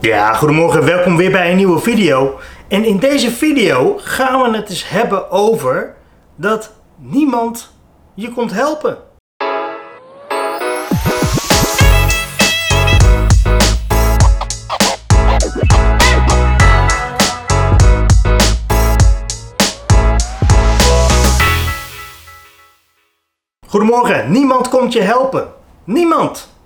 Ja, goedemorgen, welkom weer bij een nieuwe video. En in deze video gaan we het eens hebben over dat niemand je komt helpen. Goedemorgen, niemand komt je helpen. Niemand.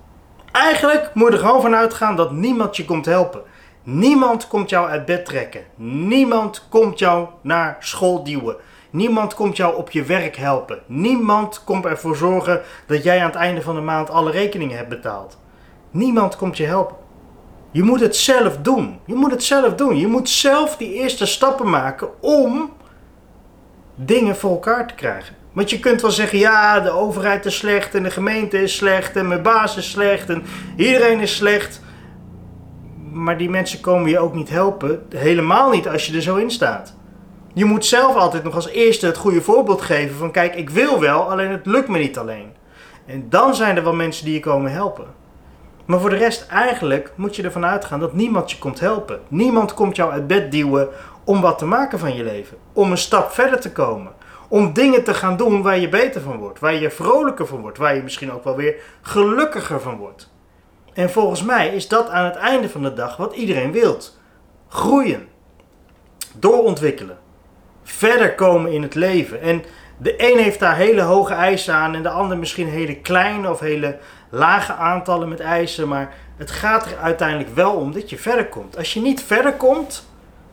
Eigenlijk moet je er gewoon van uitgaan dat niemand je komt helpen. Niemand komt jou uit bed trekken. Niemand komt jou naar school duwen. Niemand komt jou op je werk helpen. Niemand komt ervoor zorgen dat jij aan het einde van de maand alle rekeningen hebt betaald. Niemand komt je helpen. Je moet het zelf doen. Je moet het zelf doen. Je moet zelf die eerste stappen maken om dingen voor elkaar te krijgen. Want je kunt wel zeggen, ja, de overheid is slecht en de gemeente is slecht en mijn baas is slecht en iedereen is slecht. Maar die mensen komen je ook niet helpen, helemaal niet als je er zo in staat. Je moet zelf altijd nog als eerste het goede voorbeeld geven van kijk, ik wil wel, alleen het lukt me niet alleen. En dan zijn er wel mensen die je komen helpen. Maar voor de rest, eigenlijk moet je ervan uitgaan dat niemand je komt helpen. Niemand komt jou uit bed duwen om wat te maken van je leven. Om een stap verder te komen om dingen te gaan doen waar je beter van wordt, waar je vrolijker van wordt, waar je misschien ook wel weer gelukkiger van wordt. En volgens mij is dat aan het einde van de dag wat iedereen wilt. Groeien, doorontwikkelen, verder komen in het leven. En de een heeft daar hele hoge eisen aan en de ander misschien hele kleine of hele lage aantallen met eisen. Maar het gaat er uiteindelijk wel om dat je verder komt. Als je niet verder komt,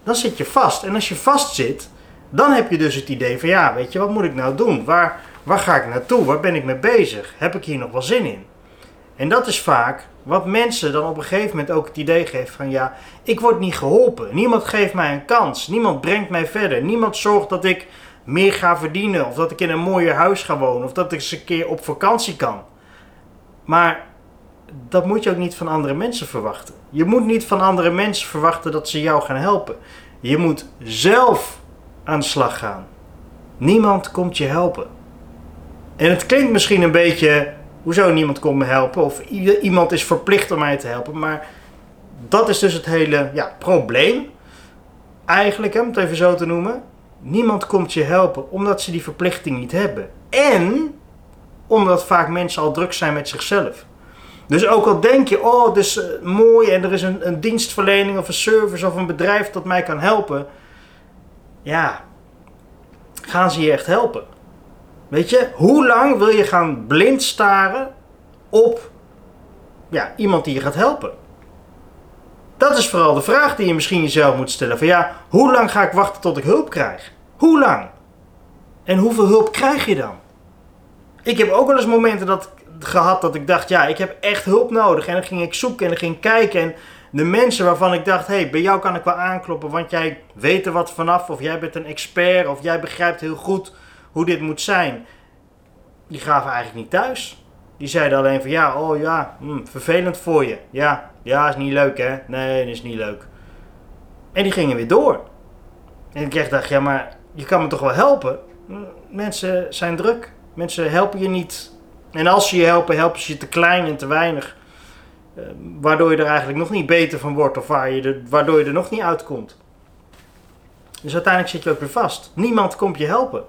dan zit je vast. En als je vast zit, dan heb je dus het idee van ja, weet je, wat moet ik nou doen? Waar, waar ga ik naartoe? Waar ben ik mee bezig? Heb ik hier nog wel zin in? En dat is vaak wat mensen dan op een gegeven moment ook het idee geeft van ja, ik word niet geholpen. Niemand geeft mij een kans. Niemand brengt mij verder. Niemand zorgt dat ik meer ga verdienen. Of dat ik in een mooier huis ga wonen. Of dat ik eens een keer op vakantie kan. Maar dat moet je ook niet van andere mensen verwachten. Je moet niet van andere mensen verwachten dat ze jou gaan helpen. Je moet zelf aan de slag gaan. Niemand komt je helpen. En het klinkt misschien een beetje, hoezo niemand komt me helpen? Of iemand is verplicht om mij te helpen. Maar dat is dus het hele ja, probleem. Eigenlijk, om het even zo te noemen. Niemand komt je helpen omdat ze die verplichting niet hebben. En omdat vaak mensen al druk zijn met zichzelf. Dus ook al denk je, oh, het is eh, mooi en er is een, een dienstverlening of een service of een bedrijf dat mij kan helpen ja, gaan ze je echt helpen? Weet je, hoe lang wil je gaan blind staren op ja, iemand die je gaat helpen? Dat is vooral de vraag die je misschien jezelf moet stellen. Van ja, hoe lang ga ik wachten tot ik hulp krijg? Hoe lang? En hoeveel hulp krijg je dan? Ik heb ook wel eens momenten dat, gehad dat ik dacht, ja, ik heb echt hulp nodig. En dan ging ik zoeken en dan ging ik kijken. En de mensen waarvan ik dacht, hey, bij jou kan ik wel aankloppen, want jij weet er wat vanaf, of jij bent een expert, of jij begrijpt heel goed hoe dit moet zijn. Die gaven eigenlijk niet thuis. Die zeiden alleen van, ja, oh ja, hm, vervelend voor je. Ja, ja, is niet leuk hè. Nee, is niet leuk. En die gingen weer door. En ik dacht, ja, maar je kan me toch wel helpen? Mensen zijn druk. Mensen helpen je niet. En als ze je helpen, helpen ze je te klein en te weinig. Eh, waardoor je er eigenlijk nog niet beter van wordt of waar je er, waardoor je er nog niet uitkomt. Dus uiteindelijk zit je ook weer vast. Niemand komt je helpen.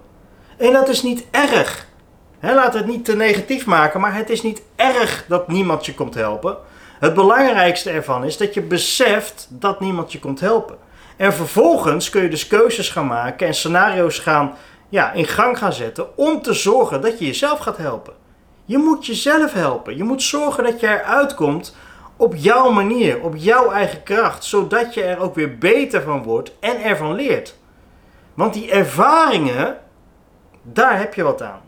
En dat is niet erg. He, laat het niet te negatief maken, maar het is niet erg dat niemand je komt helpen. Het belangrijkste ervan is dat je beseft dat niemand je komt helpen. En vervolgens kun je dus keuzes gaan maken en scenario's gaan, ja, in gang gaan zetten om te zorgen dat je jezelf gaat helpen. Je moet jezelf helpen. Je moet zorgen dat je eruit komt op jouw manier, op jouw eigen kracht, zodat je er ook weer beter van wordt en ervan leert. Want die ervaringen, daar heb je wat aan.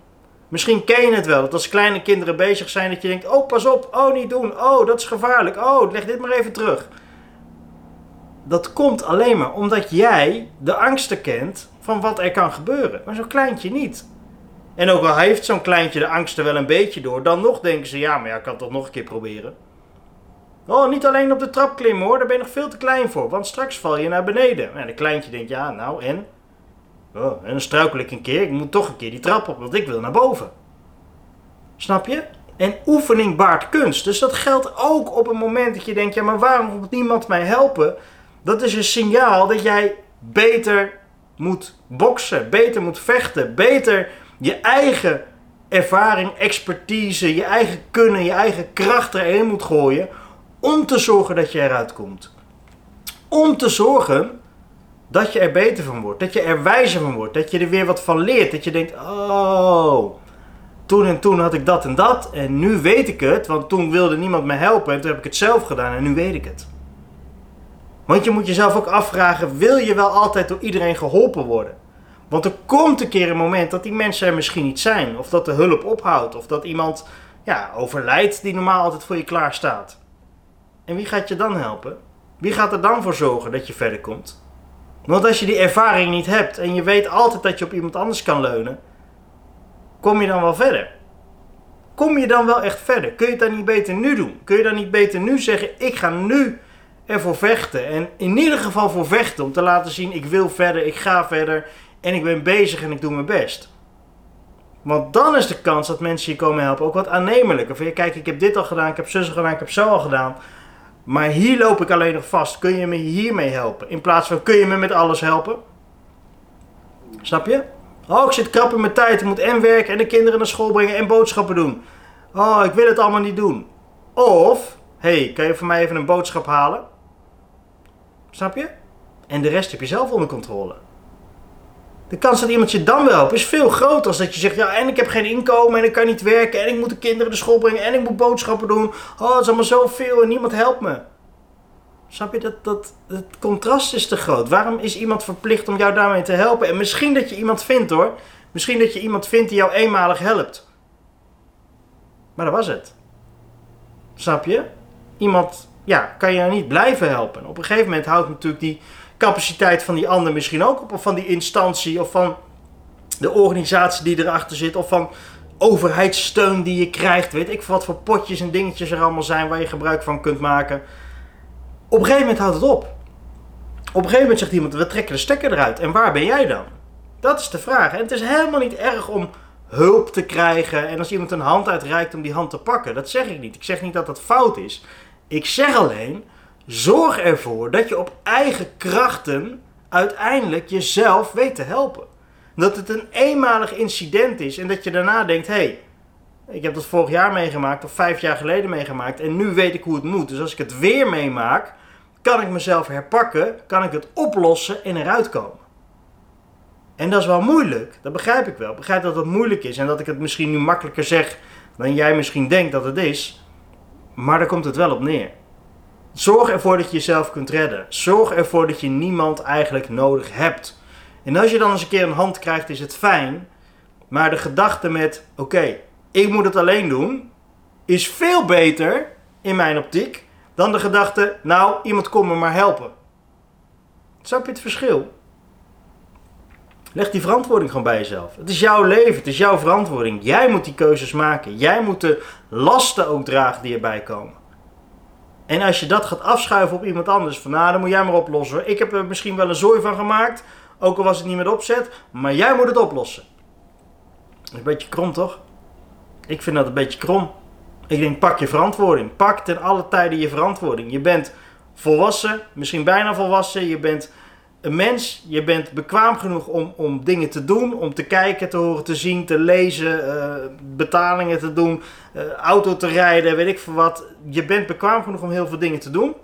Misschien ken je het wel, dat als kleine kinderen bezig zijn, dat je denkt: Oh, pas op, oh, niet doen, oh, dat is gevaarlijk, oh, leg dit maar even terug. Dat komt alleen maar omdat jij de angsten kent van wat er kan gebeuren. Maar zo'n kleintje niet. En ook al heeft zo'n kleintje de angst er wel een beetje door, dan nog denken ze, ja, maar ja, ik kan het toch nog een keer proberen. Oh, niet alleen op de trap klimmen hoor, daar ben je nog veel te klein voor, want straks val je naar beneden. En een kleintje denkt, ja, nou en? Oh, en dan struikel ik een keer, ik moet toch een keer die trap op, want ik wil naar boven. Snap je? En oefening baart kunst. Dus dat geldt ook op het moment dat je denkt: ja, maar waarom moet niemand mij helpen? Dat is een signaal dat jij beter moet boksen, beter moet vechten, beter je eigen ervaring, expertise, je eigen kunnen, je eigen kracht erin moet gooien om te zorgen dat je eruit komt. Om te zorgen dat je er beter van wordt, dat je er wijzer van wordt, dat je er weer wat van leert, dat je denkt, oh, toen en toen had ik dat en dat en nu weet ik het, want toen wilde niemand me helpen en toen heb ik het zelf gedaan en nu weet ik het. Want je moet jezelf ook afvragen, wil je wel altijd door iedereen geholpen worden? Want er komt een keer een moment dat die mensen er misschien niet zijn. Of dat de hulp ophoudt. Of dat iemand ja, overlijdt die normaal altijd voor je klaar staat. En wie gaat je dan helpen? Wie gaat er dan voor zorgen dat je verder komt? Want als je die ervaring niet hebt en je weet altijd dat je op iemand anders kan leunen, kom je dan wel verder? Kom je dan wel echt verder? Kun je het dan niet beter nu doen? Kun je dan niet beter nu zeggen: ik ga nu ervoor vechten? En in ieder geval voor vechten om te laten zien: ik wil verder, ik ga verder, en ik ben bezig en ik doe mijn best. Want dan is de kans dat mensen je komen helpen ook wat aannemelijker. Van je, kijk, ik heb dit al gedaan, ik heb zus gedaan, ik heb zo al gedaan. Maar hier loop ik alleen nog vast. Kun je me hiermee helpen? In plaats van, kun je me met alles helpen? Snap je? Oh, ik zit krap in mijn tijd. Ik moet en werken en de kinderen naar school brengen en boodschappen doen. Oh, ik wil het allemaal niet doen. Of, hey, kan je voor mij even een boodschap halen? Snap je? En de rest heb je zelf onder controle. De kans dat iemand je dan wil helpen is veel groter als dat je zegt, ja, en ik heb geen inkomen en ik kan niet werken en ik moet de kinderen naar school brengen en ik moet boodschappen doen. Oh, het is allemaal zoveel en niemand helpt me. Snap je, dat, dat het contrast is te groot. Waarom is iemand verplicht om jou daarmee te helpen? En misschien dat je iemand vindt hoor. Misschien dat je iemand vindt die jou eenmalig helpt. Maar dat was het. Snap je? Iemand, ja, kan je niet blijven helpen. Op een gegeven moment houdt natuurlijk die capaciteit van die ander misschien ook op, of van die instantie, of van de organisatie die erachter zit, of van overheidssteun die je krijgt. Weet ik wat voor potjes en dingetjes er allemaal zijn waar je gebruik van kunt maken. Op een gegeven moment houdt het op. Op een gegeven moment zegt iemand: we trekken de stekker eruit. En waar ben jij dan? Dat is de vraag. En het is helemaal niet erg om hulp te krijgen en als iemand een hand uitreikt om die hand te pakken. Dat zeg ik niet. Ik zeg niet dat dat fout is. Ik zeg alleen Zorg ervoor dat je op eigen krachten uiteindelijk jezelf weet te helpen. Dat het een eenmalig incident is en dat je daarna denkt: hé, hey, ik heb dat vorig jaar meegemaakt of vijf jaar geleden meegemaakt en nu weet ik hoe het moet. Dus als ik het weer meemaak, kan ik mezelf herpakken, kan ik het oplossen en eruit komen. En dat is wel moeilijk, dat begrijp ik wel. Ik begrijp dat het moeilijk is en dat ik het misschien nu makkelijker zeg dan jij misschien denkt dat het is. Maar daar komt het wel op neer. Zorg ervoor dat je jezelf kunt redden. Zorg ervoor dat je niemand eigenlijk nodig hebt. En als je dan eens een keer een hand krijgt, is het fijn. Maar de gedachte met: oké, ik moet het alleen doen, is veel beter in mijn optiek dan de gedachte: nou, iemand komt me maar helpen. Snap je het verschil? Leg die verantwoording gewoon bij jezelf. Het is jouw leven, het is jouw verantwoording. Jij moet die keuzes maken. Jij moet de lasten ook dragen die erbij komen. En als je dat gaat afschuiven op iemand anders, van nou, dan moet jij maar oplossen. Ik heb er misschien wel een zooi van gemaakt, ook al was het niet met opzet, maar jij moet het oplossen. Dat is een beetje krom, toch? Ik vind dat een beetje krom. Ik denk, pak je verantwoording. Pak ten alle tijden je verantwoording. Je bent volwassen, misschien bijna volwassen. Je bent een mens, je bent bekwaam genoeg om, om dingen te doen, om te kijken, te horen, te zien, te lezen, uh, betalingen te doen, uh, auto te rijden, weet ik veel wat. Je bent bekwaam genoeg om heel veel dingen te doen.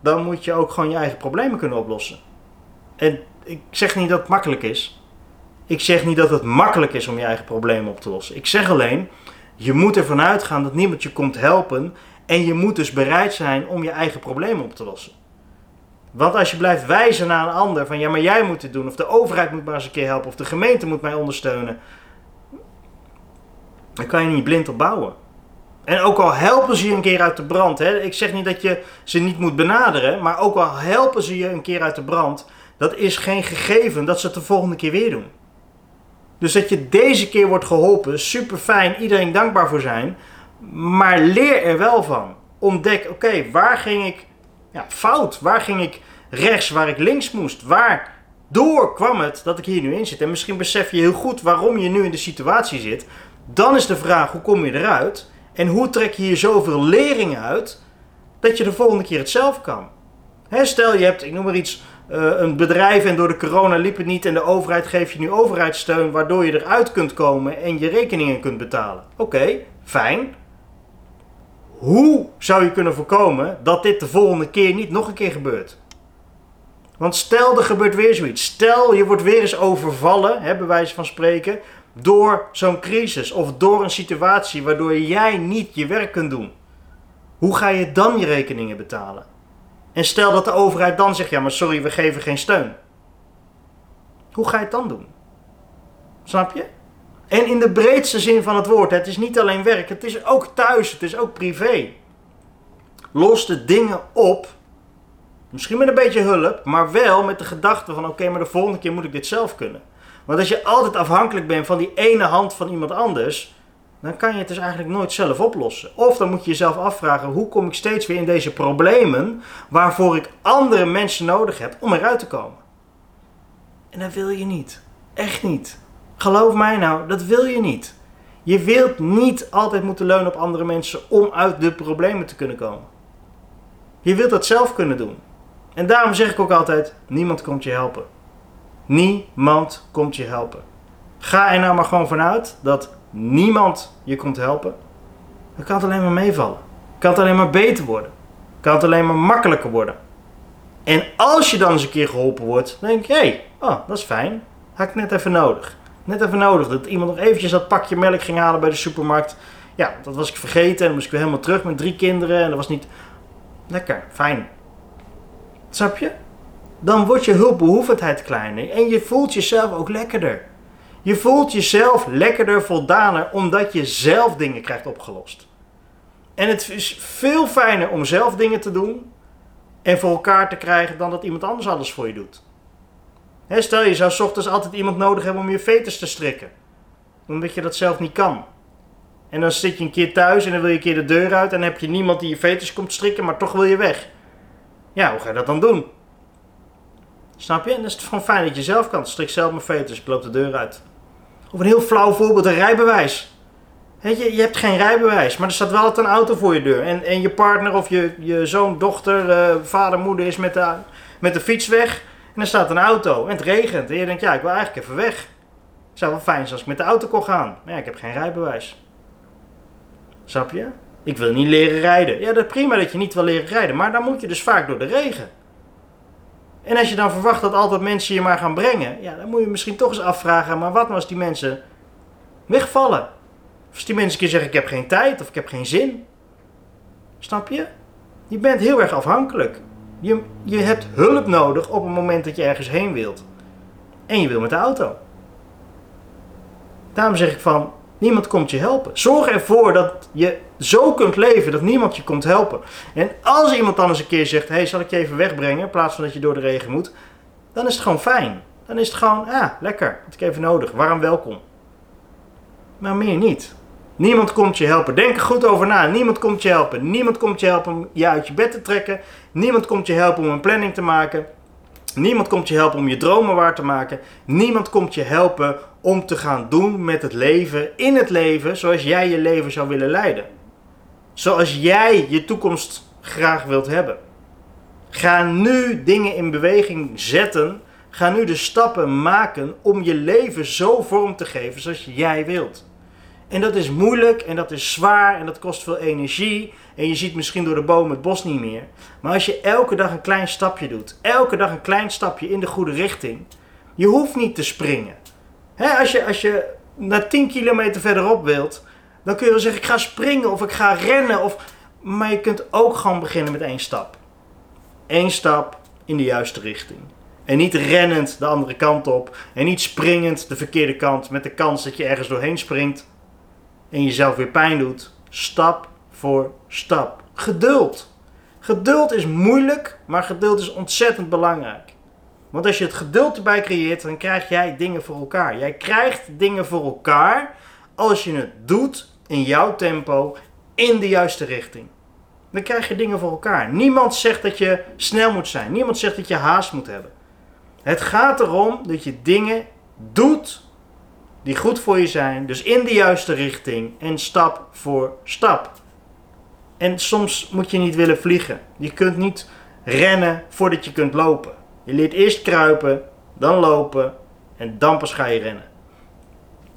Dan moet je ook gewoon je eigen problemen kunnen oplossen. En ik zeg niet dat het makkelijk is. Ik zeg niet dat het makkelijk is om je eigen problemen op te lossen. Ik zeg alleen, je moet ervan uitgaan dat niemand je komt helpen. En je moet dus bereid zijn om je eigen problemen op te lossen. Want als je blijft wijzen naar een ander van ja, maar jij moet het doen, of de overheid moet maar eens een keer helpen, of de gemeente moet mij ondersteunen, dan kan je niet blind op bouwen. En ook al helpen ze je een keer uit de brand, hè, ik zeg niet dat je ze niet moet benaderen, maar ook al helpen ze je een keer uit de brand, dat is geen gegeven dat ze het de volgende keer weer doen. Dus dat je deze keer wordt geholpen, super fijn, iedereen dankbaar voor zijn, maar leer er wel van. Ontdek, oké, waar ging ik ja, fout? Waar ging ik rechts waar ik links moest? Waardoor kwam het dat ik hier nu in zit? En misschien besef je heel goed waarom je nu in de situatie zit. Dan is de vraag, hoe kom je eruit? En hoe trek je hier zoveel lering uit, dat je de volgende keer het zelf kan? Stel je hebt, ik noem maar iets, eh, een bedrijf en door de corona liep het niet en de overheid geeft je nu overheidssteun waardoor je eruit kunt komen en je rekeningen kunt betalen. Oké, fijn. Hoe zou je kunnen voorkomen dat dit de volgende keer niet nog een keer gebeurt? Want stel er gebeurt weer zoiets. Stel je wordt weer eens overvallen, hè, bij wijze van spreken, door zo'n crisis of door een situatie waardoor jij niet je werk kunt doen. Hoe ga je dan je rekeningen betalen? En stel dat de overheid dan zegt: ja, maar sorry, we geven geen steun. Hoe ga je het dan doen? Snap je? En in de breedste zin van het woord, het is niet alleen werk, het is ook thuis, het is ook privé. Los de dingen op, misschien met een beetje hulp, maar wel met de gedachte van oké, maar de volgende keer moet ik dit zelf kunnen. Want als je altijd afhankelijk bent van die ene hand van iemand anders, dan kan je het dus eigenlijk nooit zelf oplossen. Of dan moet je jezelf afvragen: hoe kom ik steeds weer in deze problemen waarvoor ik andere mensen nodig heb om eruit te komen? En dat wil je niet. Echt niet. Geloof mij nou, dat wil je niet. Je wilt niet altijd moeten leunen op andere mensen om uit de problemen te kunnen komen. Je wilt dat zelf kunnen doen. En daarom zeg ik ook altijd: niemand komt je helpen. Niemand komt je helpen. Ga er nou maar gewoon vanuit dat niemand je komt helpen. Dan kan het alleen maar meevallen. Kan het alleen maar beter worden. Kan het alleen maar makkelijker worden. En als je dan eens een keer geholpen wordt, dan denk je, hé, hey, oh, dat is fijn. Had ik net even nodig. Net even nodig dat iemand nog eventjes dat pakje melk ging halen bij de supermarkt. Ja, dat was ik vergeten en dan moest ik weer helemaal terug met drie kinderen en dat was niet lekker, fijn. Snap je? Dan wordt je hulpbehoevendheid kleiner en je voelt jezelf ook lekkerder. Je voelt jezelf lekkerder, voldaner, omdat je zelf dingen krijgt opgelost. En het is veel fijner om zelf dingen te doen en voor elkaar te krijgen dan dat iemand anders alles voor je doet. Stel je zou ochtends altijd iemand nodig hebben om je veters te strikken, omdat je dat zelf niet kan. En dan zit je een keer thuis en dan wil je een keer de deur uit en dan heb je niemand die je veters komt strikken, maar toch wil je weg. Ja, hoe ga je dat dan doen? Snap je? En dan is het gewoon fijn dat je zelf kan. Strik zelf mijn veters, ik loop de deur uit. Of een heel flauw voorbeeld, een rijbewijs. Weet je, je hebt geen rijbewijs, maar er staat wel altijd een auto voor je deur. En, en je partner of je, je zoon, dochter, uh, vader, moeder is met de, met de fiets weg. En er staat een auto en het regent. En je denkt, ja, ik wil eigenlijk even weg. Het zou wel fijn zijn als ik met de auto kon gaan. Maar ja, ik heb geen rijbewijs. Snap je? Ik wil niet leren rijden. Ja, dat is prima dat je niet wil leren rijden. Maar dan moet je dus vaak door de regen. En als je dan verwacht dat altijd mensen je maar gaan brengen, ja, dan moet je misschien toch eens afvragen, maar wat nou als die mensen wegvallen? Als die mensen een keer zeggen, ik heb geen tijd of ik heb geen zin. Snap je? Je bent heel erg afhankelijk. Je, je hebt hulp nodig op het moment dat je ergens heen wilt. En je wil met de auto. Daarom zeg ik van, Niemand komt je helpen. Zorg ervoor dat je zo kunt leven dat niemand je komt helpen. En als iemand dan eens een keer zegt: hey, zal ik je even wegbrengen in plaats van dat je door de regen moet, dan is het gewoon fijn. Dan is het gewoon, ah, lekker, had ik even nodig, warm welkom. Maar meer niet. Niemand komt je helpen. Denk er goed over na. Niemand komt je helpen. Niemand komt je helpen om je uit je bed te trekken. Niemand komt je helpen om een planning te maken. Niemand komt je helpen om je dromen waar te maken. Niemand komt je helpen om te gaan doen met het leven, in het leven, zoals jij je leven zou willen leiden. Zoals jij je toekomst graag wilt hebben. Ga nu dingen in beweging zetten. Ga nu de stappen maken om je leven zo vorm te geven zoals jij wilt. En dat is moeilijk en dat is zwaar en dat kost veel energie. En je ziet misschien door de boom het bos niet meer. Maar als je elke dag een klein stapje doet, elke dag een klein stapje in de goede richting, je hoeft niet te springen. als, je, als je naar 10 kilometer verderop wilt, dan kun je wel zeggen: ik ga springen of ik ga rennen. Of, maar je kunt ook gewoon beginnen met één stap. Eén stap in de juiste richting. En niet rennend de andere kant op. En niet springend de verkeerde kant met de kans dat je ergens doorheen springt en jezelf weer pijn doet. Stap voor stap. Geduld. Geduld is moeilijk, maar geduld is ontzettend belangrijk. Want als je het geduld erbij creëert, dan krijg jij dingen voor elkaar. Jij krijgt dingen voor elkaar als je het doet in jouw tempo, in de juiste richting. Dan krijg je dingen voor elkaar. Niemand zegt dat je snel moet zijn. Niemand zegt dat je haast moet hebben. Het gaat erom dat je dingen doet die goed voor je zijn. Dus in de juiste richting en stap voor stap. En soms moet je niet willen vliegen. Je kunt niet rennen voordat je kunt lopen. Je leert eerst kruipen, dan lopen en dan pas ga je rennen.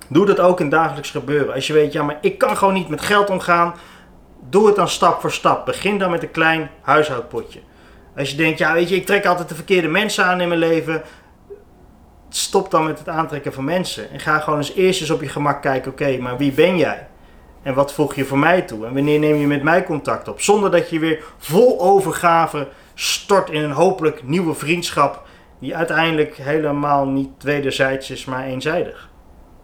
Doe dat ook in dagelijks gebeuren. Als je weet, ja, maar ik kan gewoon niet met geld omgaan. Doe het dan stap voor stap. Begin dan met een klein huishoudpotje. Als je denkt, ja, weet je, ik trek altijd de verkeerde mensen aan in mijn leven. Stop dan met het aantrekken van mensen. En ga gewoon eens eerst eens op je gemak kijken, oké, maar wie ben jij? En wat voeg je voor mij toe? En wanneer neem je met mij contact op? Zonder dat je weer vol overgave stort in een hopelijk nieuwe vriendschap. Die uiteindelijk helemaal niet wederzijds is, maar eenzijdig.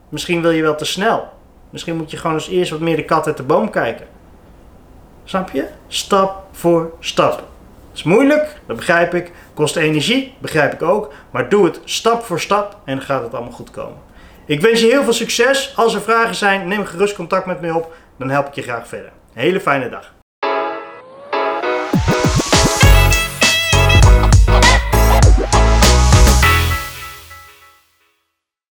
Misschien wil je wel te snel. Misschien moet je gewoon eens eerst wat meer de kat uit de boom kijken. Snap je? Stap voor stap. Is moeilijk, dat begrijp ik. Kost energie, begrijp ik ook. Maar doe het stap voor stap en dan gaat het allemaal goed komen. Ik wens je heel veel succes. Als er vragen zijn, neem gerust contact met me op. Dan help ik je graag verder. hele fijne dag.